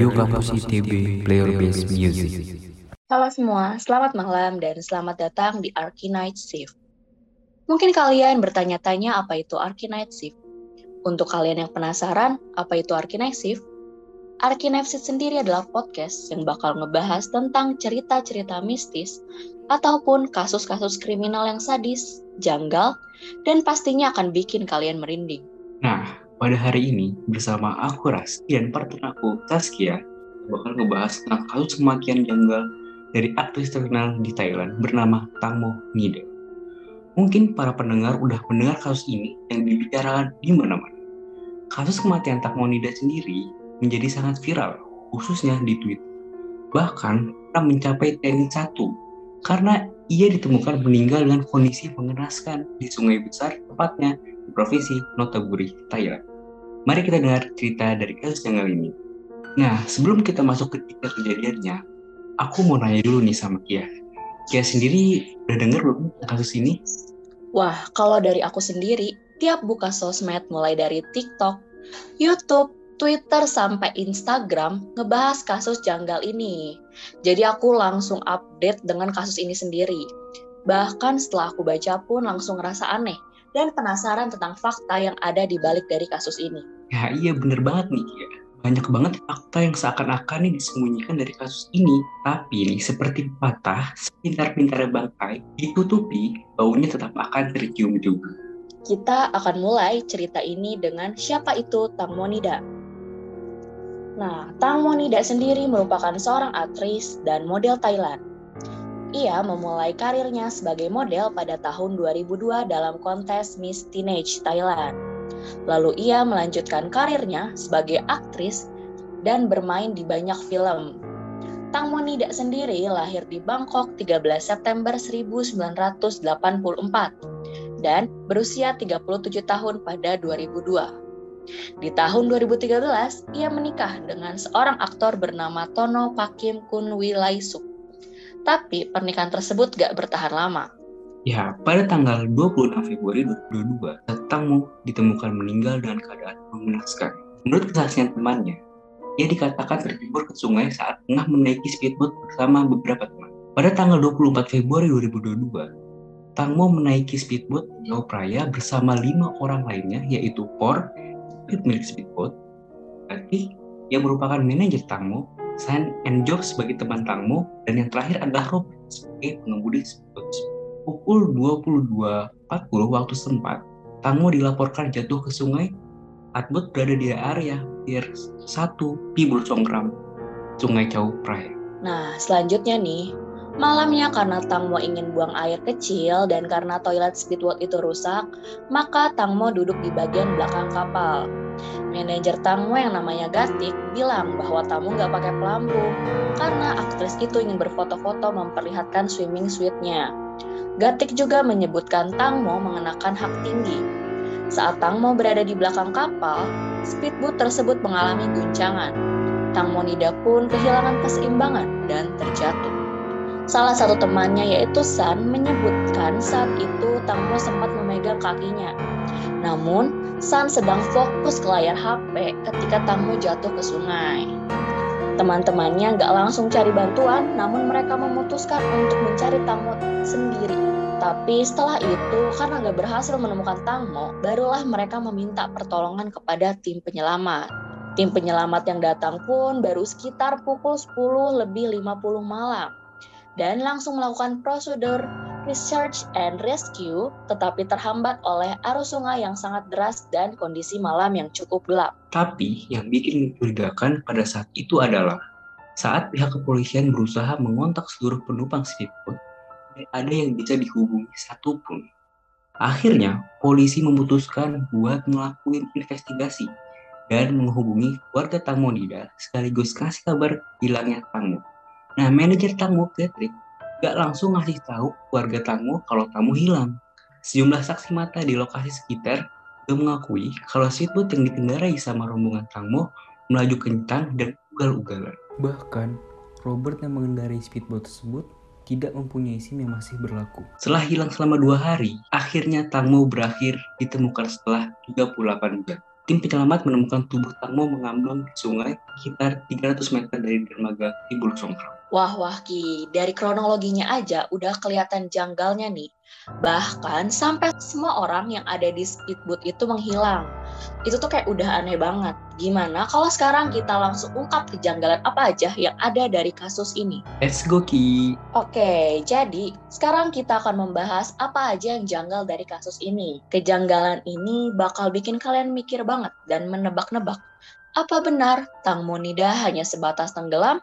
Radio Kampus ITB Player Based Music. Halo semua, selamat malam dan selamat datang di Night Shift. Mungkin kalian bertanya-tanya apa itu Night Shift. Untuk kalian yang penasaran, apa itu Night Shift? Night Shift sendiri adalah podcast yang bakal ngebahas tentang cerita-cerita mistis ataupun kasus-kasus kriminal yang sadis, janggal, dan pastinya akan bikin kalian merinding. Nah, pada hari ini bersama aku Ras dan partner aku Taskia bakal ngebahas tentang kasus kematian janggal dari aktris terkenal di Thailand bernama Tangmo Nida. Mungkin para pendengar udah mendengar kasus ini yang dibicarakan di mana-mana. Kasus kematian Tangmo Nida sendiri menjadi sangat viral, khususnya di Twitter. Bahkan pernah mencapai trending satu karena ia ditemukan meninggal dengan kondisi mengenaskan di sungai besar, tepatnya di Provinsi Notaburi, Thailand. Mari kita dengar cerita dari kasus janggal ini. Nah, sebelum kita masuk ke detail kejadiannya, aku mau nanya dulu nih sama Kia. Kia sendiri udah denger belum kasus ini? Wah, kalau dari aku sendiri, tiap buka sosmed mulai dari TikTok, YouTube, Twitter sampai Instagram ngebahas kasus janggal ini. Jadi aku langsung update dengan kasus ini sendiri. Bahkan setelah aku baca pun langsung ngerasa aneh dan penasaran tentang fakta yang ada di balik dari kasus ini. Ya iya bener banget nih ya. Banyak banget fakta yang seakan-akan nih disembunyikan dari kasus ini. Tapi nih seperti patah, sepintar-pintarnya bangkai, ditutupi, baunya tetap akan tercium juga. Kita akan mulai cerita ini dengan siapa itu Tang Monida. Nah, Tang Monida sendiri merupakan seorang aktris dan model Thailand. Ia memulai karirnya sebagai model pada tahun 2002 dalam kontes Miss Teenage Thailand. Lalu ia melanjutkan karirnya sebagai aktris dan bermain di banyak film. Tang Monida sendiri lahir di Bangkok 13 September 1984 dan berusia 37 tahun pada 2002. Di tahun 2013, ia menikah dengan seorang aktor bernama Tono Pakim Kun Wilaisuk. Tapi pernikahan tersebut gak bertahan lama. Ya, pada tanggal 26 Februari 2022, Tangmo ditemukan meninggal dengan keadaan mengenaskan. Menurut kesaksian temannya, ia dikatakan terjebur ke sungai saat tengah menaiki speedboat bersama beberapa teman. Pada tanggal 24 Februari 2022, Tangmo menaiki speedboat di Laut Raya bersama lima orang lainnya, yaitu Por, milik speedboat, Berarti yang merupakan manajer Tangmo, San and Job sebagai teman Tangmo, dan yang terakhir adalah Rob sebagai pengemudi. Pukul 22.40 waktu setempat, Tangmo dilaporkan jatuh ke sungai Atbut berada di area Pier 1 Pibul Songkram, Sungai Chau Phraya. Nah, selanjutnya nih, malamnya karena Tangmo ingin buang air kecil dan karena toilet speedboat itu rusak, maka Tangmo duduk di bagian belakang kapal. Manajer Tangmo yang namanya Gatik bilang bahwa Tangmo nggak pakai pelampung karena aktris itu ingin berfoto-foto memperlihatkan swimming suite-nya. Gatik juga menyebutkan Tangmo mengenakan hak tinggi. Saat Tangmo berada di belakang kapal, speedboat tersebut mengalami guncangan. Tangmo Nida pun kehilangan keseimbangan dan terjatuh. Salah satu temannya yaitu San menyebutkan saat itu Tangmo sempat memegang kakinya. Namun, San sedang fokus ke layar HP ketika Tangmo jatuh ke sungai. Teman-temannya nggak langsung cari bantuan, namun mereka memutuskan untuk mencari Tangmo sendiri. Tapi setelah itu, karena nggak berhasil menemukan Tangmo, barulah mereka meminta pertolongan kepada tim penyelamat. Tim penyelamat yang datang pun baru sekitar pukul 10 lebih 50 malam dan langsung melakukan prosedur research and rescue tetapi terhambat oleh arus sungai yang sangat deras dan kondisi malam yang cukup gelap. Tapi yang bikin mencurigakan pada saat itu adalah saat pihak kepolisian berusaha mengontak seluruh penumpang speedboat, tidak ada yang bisa dihubungi satupun. Akhirnya, polisi memutuskan buat ngelakuin investigasi dan menghubungi keluarga Tangmonida sekaligus kasih kabar hilangnya Tangmo. Nah, manajer Tangmo, Patrick, gak langsung ngasih tahu keluarga Tangmo kalau Tangmo hilang. Sejumlah saksi mata di lokasi sekitar juga mengakui kalau speedboat yang dikendarai sama rombongan Tangmo melaju kencang dan ugal-ugalan. Bahkan, Robert yang mengendarai speedboat tersebut tidak mempunyai SIM yang masih berlaku. Setelah hilang selama dua hari, akhirnya Tangmo berakhir ditemukan setelah 38 jam. tim penyelamat menemukan tubuh Tangmo mengambang di sungai sekitar 300 meter dari dermaga Tibul Songkram. Wah, wah Ki, dari kronologinya aja udah kelihatan janggalnya nih. Bahkan sampai semua orang yang ada di speedboat itu menghilang. Itu tuh kayak udah aneh banget. Gimana kalau sekarang kita langsung ungkap kejanggalan apa aja yang ada dari kasus ini? Let's go Ki. Oke, jadi sekarang kita akan membahas apa aja yang janggal dari kasus ini. Kejanggalan ini bakal bikin kalian mikir banget dan menebak-nebak. Apa benar Tang Monida hanya sebatas tenggelam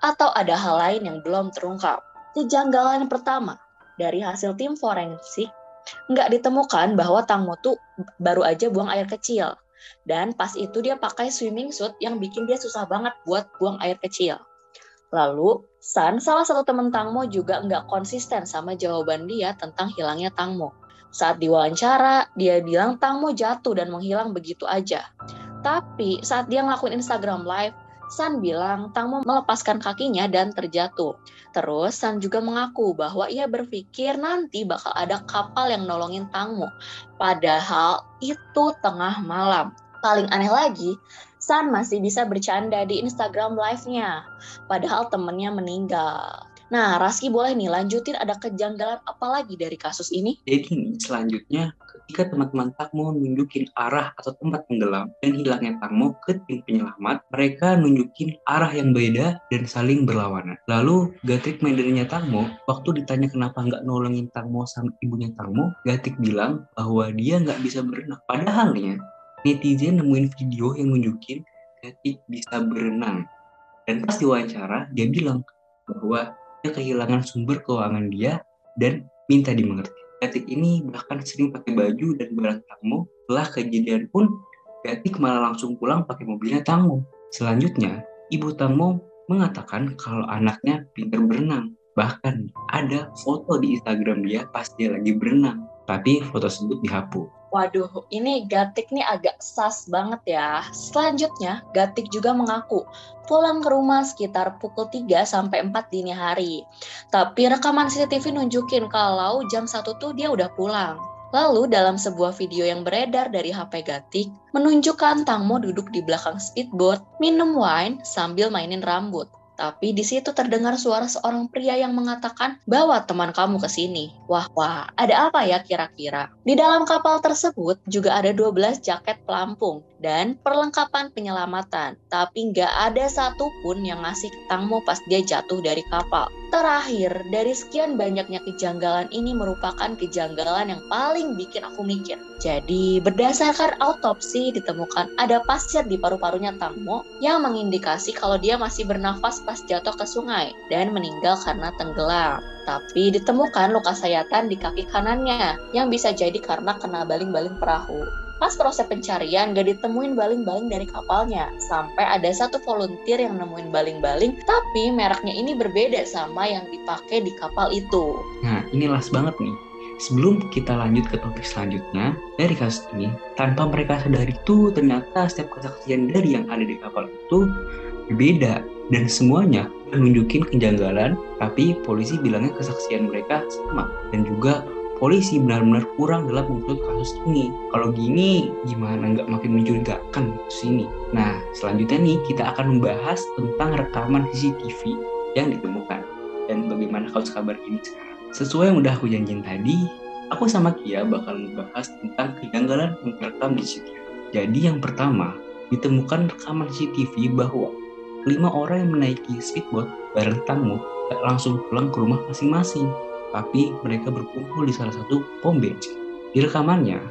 atau ada hal lain yang belum terungkap. Kejanggalan pertama, dari hasil tim forensik, nggak ditemukan bahwa Tang Mo tuh baru aja buang air kecil. Dan pas itu dia pakai swimming suit yang bikin dia susah banget buat buang air kecil. Lalu, San, salah satu teman Tangmo juga nggak konsisten sama jawaban dia tentang hilangnya Tangmo. Saat diwawancara, dia bilang Tangmo jatuh dan menghilang begitu aja. Tapi saat dia ngelakuin Instagram Live, San bilang Tangmo melepaskan kakinya dan terjatuh. Terus San juga mengaku bahwa ia berpikir nanti bakal ada kapal yang nolongin Tangmo. Padahal itu tengah malam. Paling aneh lagi, San masih bisa bercanda di Instagram live-nya. Padahal temennya meninggal. Nah, Raski boleh nih lanjutin ada kejanggalan apa lagi dari kasus ini? Jadi nih, selanjutnya ketika teman-teman Takmo nunjukin arah atau tempat tenggelam dan hilangnya Takmo ke tim penyelamat, mereka nunjukin arah yang beda dan saling berlawanan. Lalu Gatrik Mendernya Takmo, waktu ditanya kenapa nggak nolongin Takmo sama ibunya Takmo, Gatrik bilang bahwa dia nggak bisa berenang. Padahalnya, netizen nemuin video yang nunjukin Gatrik bisa berenang. Dan pas diwawancara, dia bilang bahwa dia kehilangan sumber keuangan dia dan minta dimengerti. Gatik ini bahkan sering pakai baju dan barang Tangmo. Setelah kejadian pun, Gatik malah langsung pulang pakai mobilnya Tangmo. Selanjutnya, ibu Tangmo mengatakan kalau anaknya pintar berenang. Bahkan ada foto di Instagram dia pas dia lagi berenang. Tapi foto tersebut dihapus. Waduh, ini Gatik nih agak sas banget ya. Selanjutnya, Gatik juga mengaku pulang ke rumah sekitar pukul 3 sampai 4 dini hari. Tapi rekaman CCTV nunjukin kalau jam 1 tuh dia udah pulang. Lalu dalam sebuah video yang beredar dari HP Gatik, menunjukkan Tangmo duduk di belakang speedboat, minum wine sambil mainin rambut. Tapi di situ terdengar suara seorang pria yang mengatakan, bawa teman kamu ke sini. Wah, wah, ada apa ya kira-kira? Di dalam kapal tersebut juga ada 12 jaket pelampung dan perlengkapan penyelamatan. Tapi nggak ada satupun yang ngasih ketangmu pas dia jatuh dari kapal. Terakhir, dari sekian banyaknya kejanggalan ini merupakan kejanggalan yang paling bikin aku mikir. Jadi, berdasarkan autopsi ditemukan ada pasir di paru-parunya Tangmo yang mengindikasi kalau dia masih bernafas pas jatuh ke sungai dan meninggal karena tenggelam. Tapi ditemukan luka sayatan di kaki kanannya yang bisa jadi karena kena baling-baling perahu. Pas proses pencarian gak ditemuin baling-baling dari kapalnya. Sampai ada satu volunteer yang nemuin baling-baling, tapi mereknya ini berbeda sama yang dipakai di kapal itu. Nah, ini las banget nih. Sebelum kita lanjut ke topik selanjutnya, dari kasus ini, tanpa mereka sadari itu ternyata setiap kesaksian dari yang ada di kapal itu berbeda dan semuanya menunjukin kejanggalan tapi polisi bilangnya kesaksian mereka sama dan juga polisi benar-benar kurang dalam mengusut kasus ini. Kalau gini gimana nggak makin mencurigakan kasus ini? Nah selanjutnya nih kita akan membahas tentang rekaman CCTV yang ditemukan dan bagaimana kasus kabar ini. Sesuai yang udah aku janjiin tadi, aku sama Kia bakal membahas tentang kejanggalan yang terekam di CCTV. Jadi yang pertama, ditemukan rekaman CCTV bahwa lima orang yang menaiki speedboat bareng tamu langsung pulang ke rumah masing-masing, tapi mereka berkumpul di salah satu pom bensin. Di rekamannya,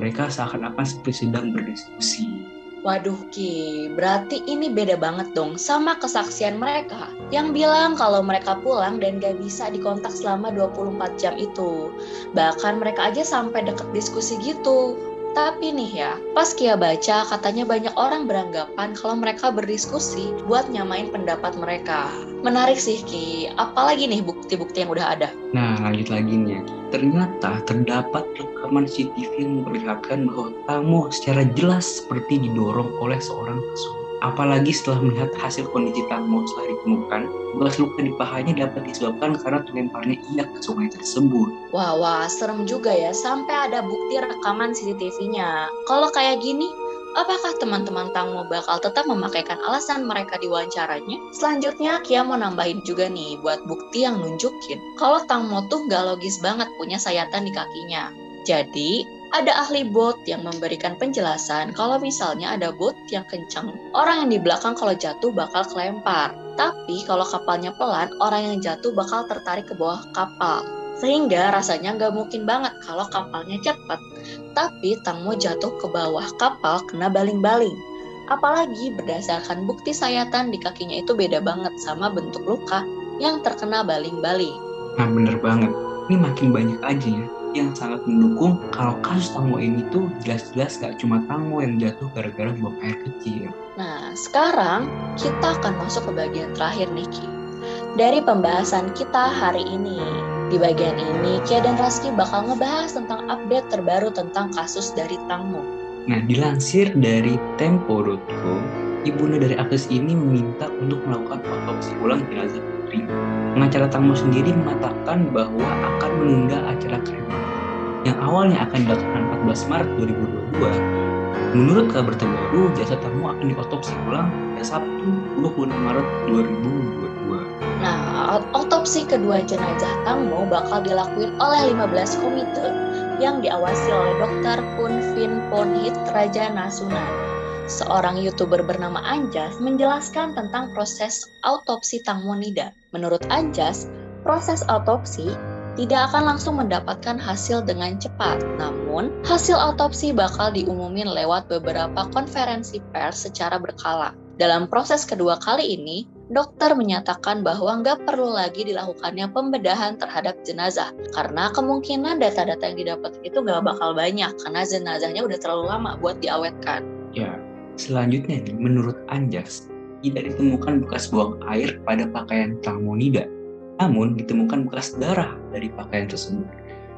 mereka seakan-akan seperti sedang berdiskusi. Waduh Ki, berarti ini beda banget dong sama kesaksian mereka yang bilang kalau mereka pulang dan gak bisa dikontak selama 24 jam itu. Bahkan mereka aja sampai deket diskusi gitu. Tapi nih ya, pas Kia baca katanya banyak orang beranggapan kalau mereka berdiskusi buat nyamain pendapat mereka. Menarik sih Ki, apalagi nih bukti-bukti yang udah ada? Nah, lanjut lagi nih. Ternyata terdapat rekaman CCTV yang memperlihatkan bahwa tamu secara jelas seperti didorong oleh seorang pesulap. Apalagi setelah melihat hasil kondisi Tangmo setelah ditemukan, bekas luka di pahanya dapat disebabkan karena terlemparnya ia ke sungai tersebut. Wah, wah, serem juga ya, sampai ada bukti rekaman CCTV-nya. Kalau kayak gini, Apakah teman-teman Tangmo bakal tetap memakaikan alasan mereka di wawancaranya? Selanjutnya, Kia mau nambahin juga nih buat bukti yang nunjukin kalau Tangmo tuh gak logis banget punya sayatan di kakinya. Jadi, ada ahli bot yang memberikan penjelasan kalau misalnya ada bot yang kencang, orang yang di belakang kalau jatuh bakal kelempar. Tapi kalau kapalnya pelan, orang yang jatuh bakal tertarik ke bawah kapal. Sehingga rasanya nggak mungkin banget kalau kapalnya cepat. Tapi Tangmo jatuh ke bawah kapal kena baling-baling. Apalagi berdasarkan bukti sayatan di kakinya itu beda banget sama bentuk luka yang terkena baling-baling. Nah bener banget, ini makin banyak aja ya yang sangat mendukung kalau kasus Tangmo ini tuh jelas-jelas gak cuma Tangmo yang jatuh gara-gara buang air kecil. Nah, sekarang kita akan masuk ke bagian terakhir nih Ki. Dari pembahasan kita hari ini, di bagian ini, Kia dan Raski bakal ngebahas tentang update terbaru tentang kasus dari Tangmo. Nah, dilansir dari Tempo.co, ibunda dari aktris ini meminta untuk melakukan otopsi ulang jenazah putri. Pengacara Tangmo sendiri mengatakan bahwa akan menunda acara kremasi yang awalnya akan dilakukan 14 Maret 2022. Menurut kabar terbaru, jasad Tangmo akan diotopsi ulang pada Sabtu 26 Maret 2022. Nah, otopsi kedua jenazah Tangmo bakal dilakuin oleh 15 komite yang diawasi oleh Dr. Kun Vin Ponhit Raja Nasunan. Seorang youtuber bernama Anjas menjelaskan tentang proses autopsi Tangmo Nida. Menurut Anjas, proses autopsi tidak akan langsung mendapatkan hasil dengan cepat. Namun, hasil autopsi bakal diumumin lewat beberapa konferensi pers secara berkala. Dalam proses kedua kali ini, dokter menyatakan bahwa nggak perlu lagi dilakukannya pembedahan terhadap jenazah karena kemungkinan data-data yang didapat itu nggak bakal banyak karena jenazahnya udah terlalu lama buat diawetkan. Ya, selanjutnya menurut Anjas, tidak ditemukan bekas buang air pada pakaian Tangmonida, namun ditemukan bekas darah dari pakaian tersebut.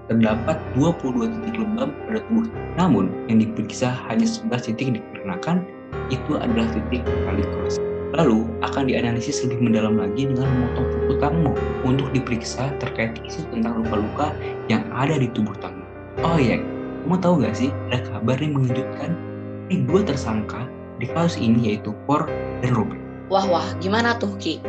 Terdapat 22 titik lebam pada tubuh, namun yang diperiksa hanya 11 titik dikarenakan itu adalah titik paling keras. Lalu akan dianalisis lebih mendalam lagi dengan memotong kuku Tangmo untuk diperiksa terkait isu tentang luka-luka yang ada di tubuh Tangmo. Oh iya, kamu tahu gak sih ada kabar yang mengejutkan? Ini dua tersangka di kasus ini yaitu Por dan Robert. Wah wah, gimana tuh Ki?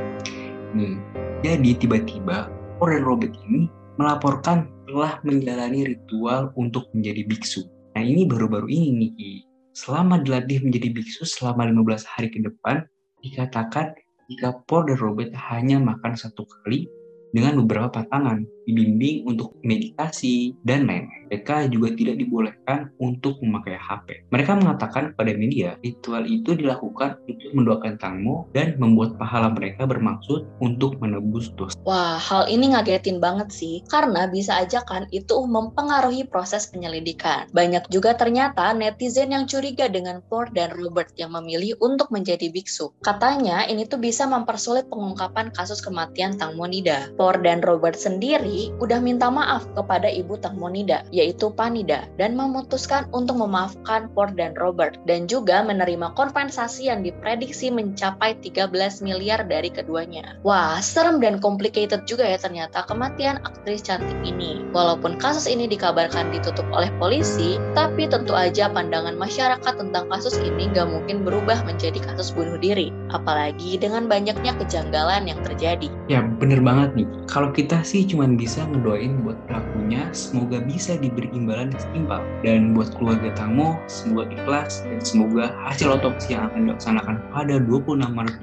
Nih, jadi tiba-tiba Por dan Robert ini melaporkan telah menjalani ritual untuk menjadi biksu. Nah ini baru-baru ini nih. Selama dilatih menjadi biksu selama 15 hari ke depan, dikatakan jika Por dan Robert hanya makan satu kali dengan beberapa patangan, dibimbing untuk meditasi, dan lain-lain. Mereka juga tidak dibolehkan untuk memakai HP. Mereka mengatakan pada media, ritual itu dilakukan untuk mendoakan Tangmo dan membuat pahala mereka bermaksud untuk menebus dosa. Wah, hal ini ngagetin banget sih, karena bisa aja kan itu mempengaruhi proses penyelidikan. Banyak juga ternyata netizen yang curiga dengan Por dan Robert yang memilih untuk menjadi biksu. Katanya ini tuh bisa mempersulit pengungkapan kasus kematian Tangmonida. Por dan Robert sendiri udah minta maaf kepada ibu Tangmonida, yaitu Panida, dan memutuskan untuk memaafkan Por dan Robert, dan juga menerima kompensasi yang diprediksi mencapai 13 miliar dari keduanya. Wah, serem dan complicated juga ya ternyata kematian aktris cantik ini. Walaupun kasus ini dikabarkan ditutup oleh polisi, tapi tentu aja pandangan masyarakat tentang kasus ini nggak mungkin berubah menjadi kasus bunuh diri, apalagi dengan banyaknya kejanggalan yang terjadi. Ya bener banget nih, kalau kita sih cuman bisa ngedoain buat pelakunya semoga bisa diberi imbalan yang setimpal. Dan buat keluarga Tangmo, semoga ikhlas dan semoga hasil otopsi yang akan dilaksanakan pada 26 Maret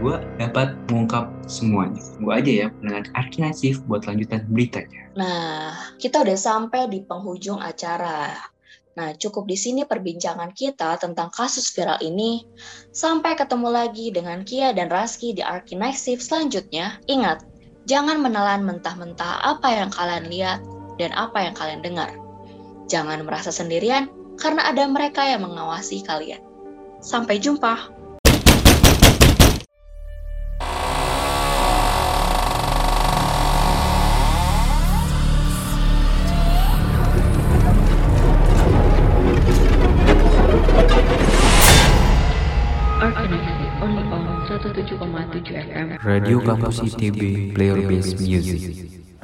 2022 dapat mengungkap semuanya. Tunggu aja ya pendengar Arkinasif buat lanjutan beritanya. Nah, kita udah sampai di penghujung acara. Nah, cukup di sini perbincangan kita tentang kasus viral ini. Sampai ketemu lagi dengan Kia dan Raski di Arkinasif selanjutnya. Ingat, jangan menelan mentah-mentah apa yang kalian lihat dan apa yang kalian dengar. Jangan merasa sendirian karena ada mereka yang mengawasi kalian. Sampai jumpa. Radio Kampus ITB Player Based Music